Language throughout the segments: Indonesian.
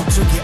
So took it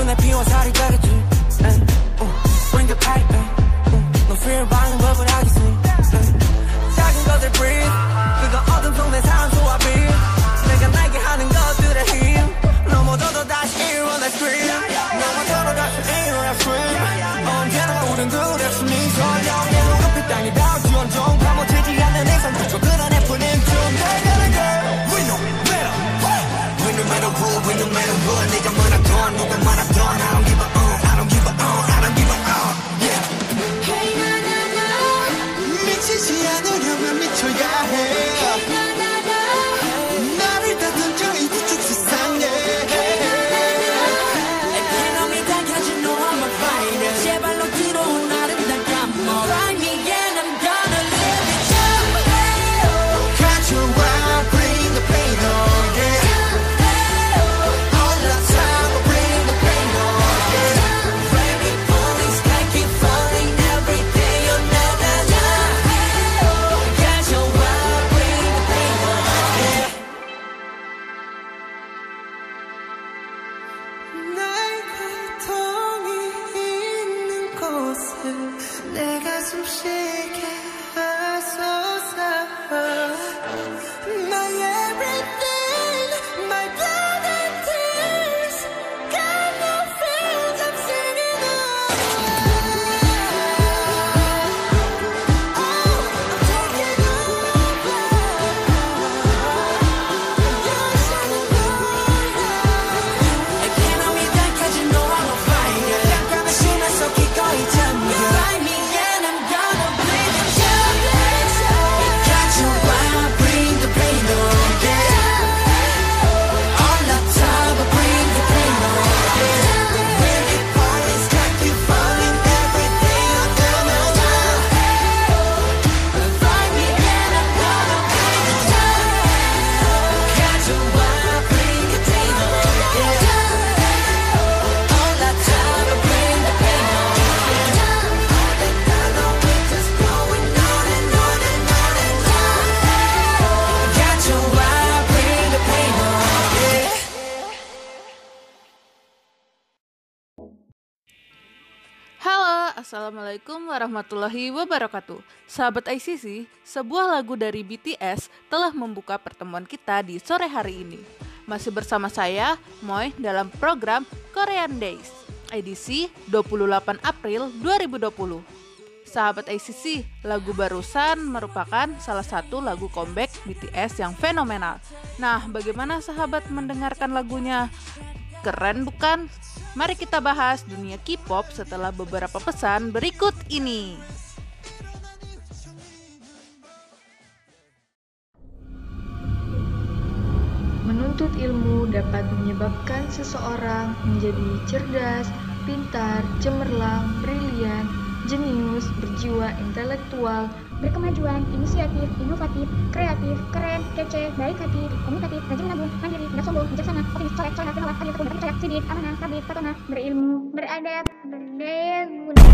눈에 피운 살이 가득 Assalamualaikum warahmatullahi wabarakatuh Sahabat ICC, sebuah lagu dari BTS telah membuka pertemuan kita di sore hari ini Masih bersama saya, Moy, dalam program Korean Days Edisi 28 April 2020 Sahabat ICC, lagu barusan merupakan salah satu lagu comeback BTS yang fenomenal Nah, bagaimana sahabat mendengarkan lagunya? Keren bukan? Mari kita bahas dunia K-pop setelah beberapa pesan berikut ini. Menuntut ilmu dapat menyebabkan seseorang menjadi cerdas, pintar, cemerlang, brilian, jenius, berjiwa intelektual, berkemajuan, inisiatif, inovatif, kreatif, keren, kece, baik hati, komunikatif, rajin menabung, mandiri, tidak sombong, bijaksana, optimis, colek, coleha, dermawan, adil, tekun, sidik, amanah, tablik, petona, berilmu, beradab, berdaya guna.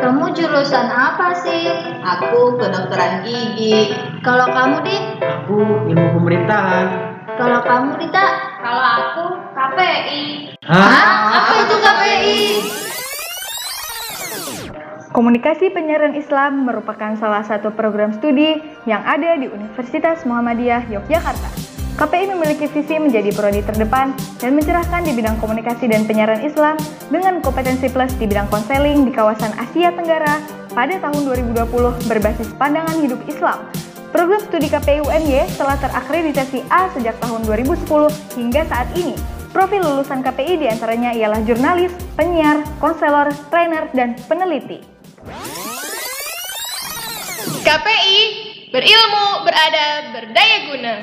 Kamu jurusan apa sih? Aku kedokteran gigi. Kalau kamu, Dik? Aku ilmu pemerintahan. Kalau kamu, Dita? Kalau aku KPI. Hah? Apa Komunikasi Penyiaran Islam merupakan salah satu program studi yang ada di Universitas Muhammadiyah Yogyakarta. KPI memiliki visi menjadi prodi terdepan dan mencerahkan di bidang komunikasi dan penyiaran Islam dengan kompetensi plus di bidang konseling di kawasan Asia Tenggara pada tahun 2020 berbasis pandangan hidup Islam. Program studi KPI UNY telah terakreditasi A sejak tahun 2010 hingga saat ini. Profil lulusan KPI di antaranya ialah jurnalis, penyiar, konselor, trainer, dan peneliti. KPI berilmu, beradab, berdaya guna.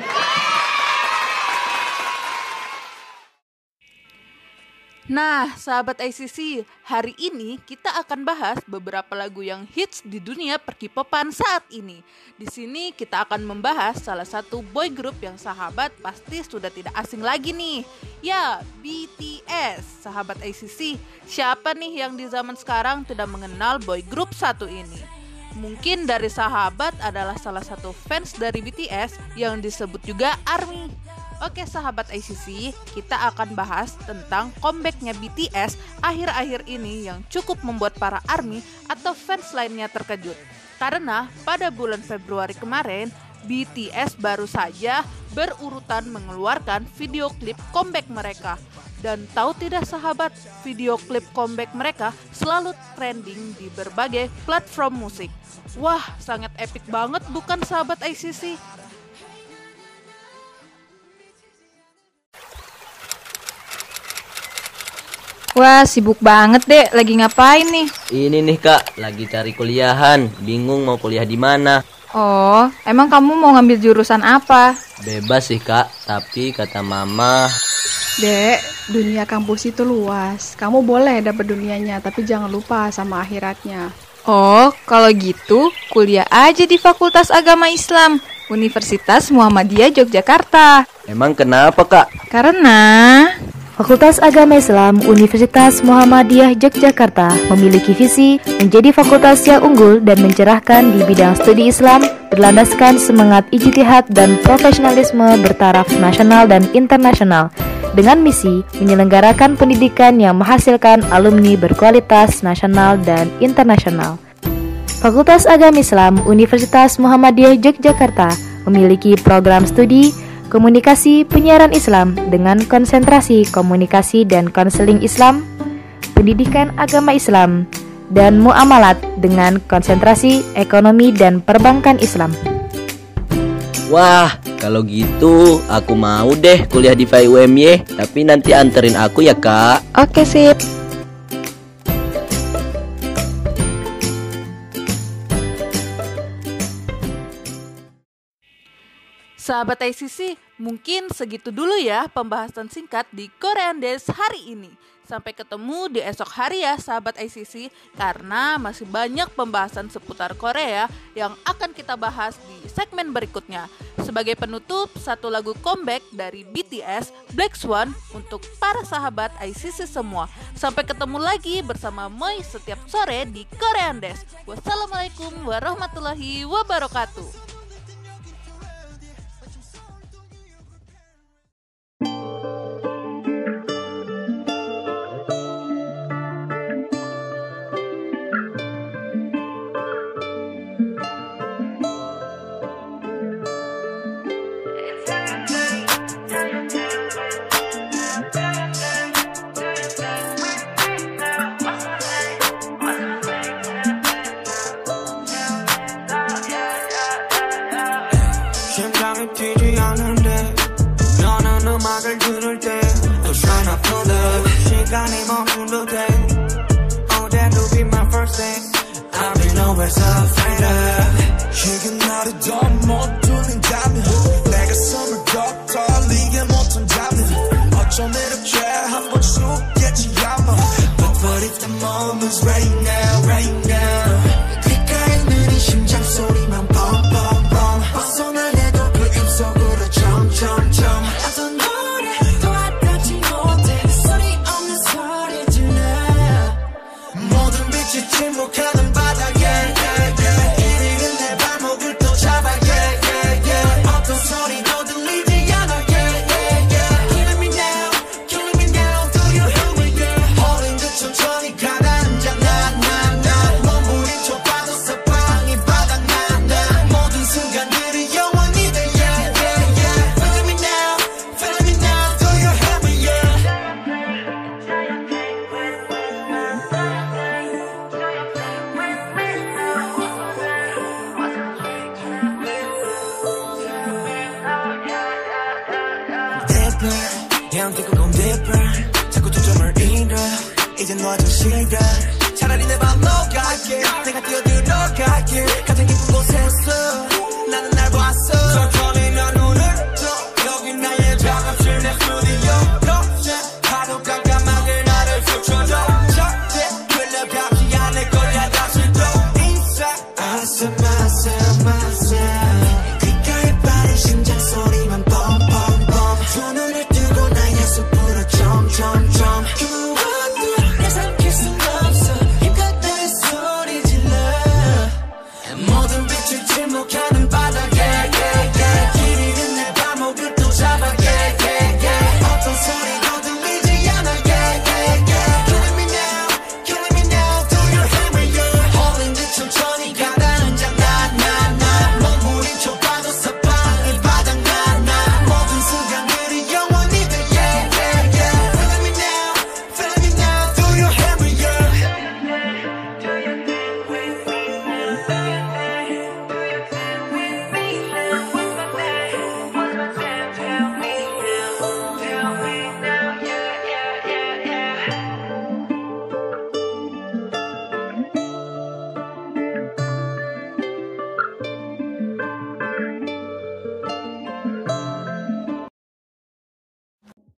Nah, sahabat ICC, hari ini kita akan bahas beberapa lagu yang hits di dunia perkipopan saat ini. Di sini kita akan membahas salah satu boy group yang sahabat pasti sudah tidak asing lagi nih. Ya, BTS. Sahabat ICC, siapa nih yang di zaman sekarang tidak mengenal boy group satu ini? Mungkin dari sahabat adalah salah satu fans dari BTS yang disebut juga ARMY. Oke sahabat ICC, kita akan bahas tentang comebacknya BTS akhir-akhir ini yang cukup membuat para ARMY atau fans lainnya terkejut. Karena pada bulan Februari kemarin, BTS baru saja berurutan mengeluarkan video klip comeback mereka. Dan tahu tidak sahabat, video klip comeback mereka selalu trending di berbagai platform musik. Wah, sangat epic banget bukan sahabat ICC? Wah, sibuk banget dek. Lagi ngapain nih? Ini nih kak, lagi cari kuliahan. Bingung mau kuliah di mana. Oh, emang kamu mau ngambil jurusan apa? Bebas sih kak, tapi kata mama Dek, dunia kampus itu luas. Kamu boleh dapet dunianya, tapi jangan lupa sama akhiratnya. Oh, kalau gitu kuliah aja di Fakultas Agama Islam Universitas Muhammadiyah Yogyakarta. Emang kenapa kak? Karena Fakultas Agama Islam Universitas Muhammadiyah Yogyakarta memiliki visi menjadi fakultas yang unggul dan mencerahkan di bidang studi Islam berlandaskan semangat ijtihad dan profesionalisme bertaraf nasional dan internasional dengan misi menyelenggarakan pendidikan yang menghasilkan alumni berkualitas nasional dan internasional. Fakultas Agama Islam Universitas Muhammadiyah Yogyakarta memiliki program studi Komunikasi Penyiaran Islam dengan konsentrasi komunikasi dan konseling Islam, pendidikan agama Islam, dan muamalat dengan konsentrasi ekonomi dan perbankan Islam. Wah, kalau gitu aku mau deh kuliah di FIUMY, tapi nanti anterin aku ya kak. Oke sip. Sahabat ICC, mungkin segitu dulu ya pembahasan singkat di Korean Dance hari ini. Sampai ketemu di esok hari ya sahabat ICC karena masih banyak pembahasan seputar Korea yang akan kita bahas di segmen berikutnya. Sebagai penutup, satu lagu comeback dari BTS Black Swan untuk para sahabat ICC semua. Sampai ketemu lagi bersama Moy setiap sore di Korean Dance. Wassalamualaikum warahmatullahi wabarakatuh. mundo te deeper down keep going deeper 자꾸 초점을 잃어. 이제 놔줘 싫어 차라리 내맘 녹아게. 내가 뛰어들어갈게. 가장 깊은 곳에서 나는 날 봤어.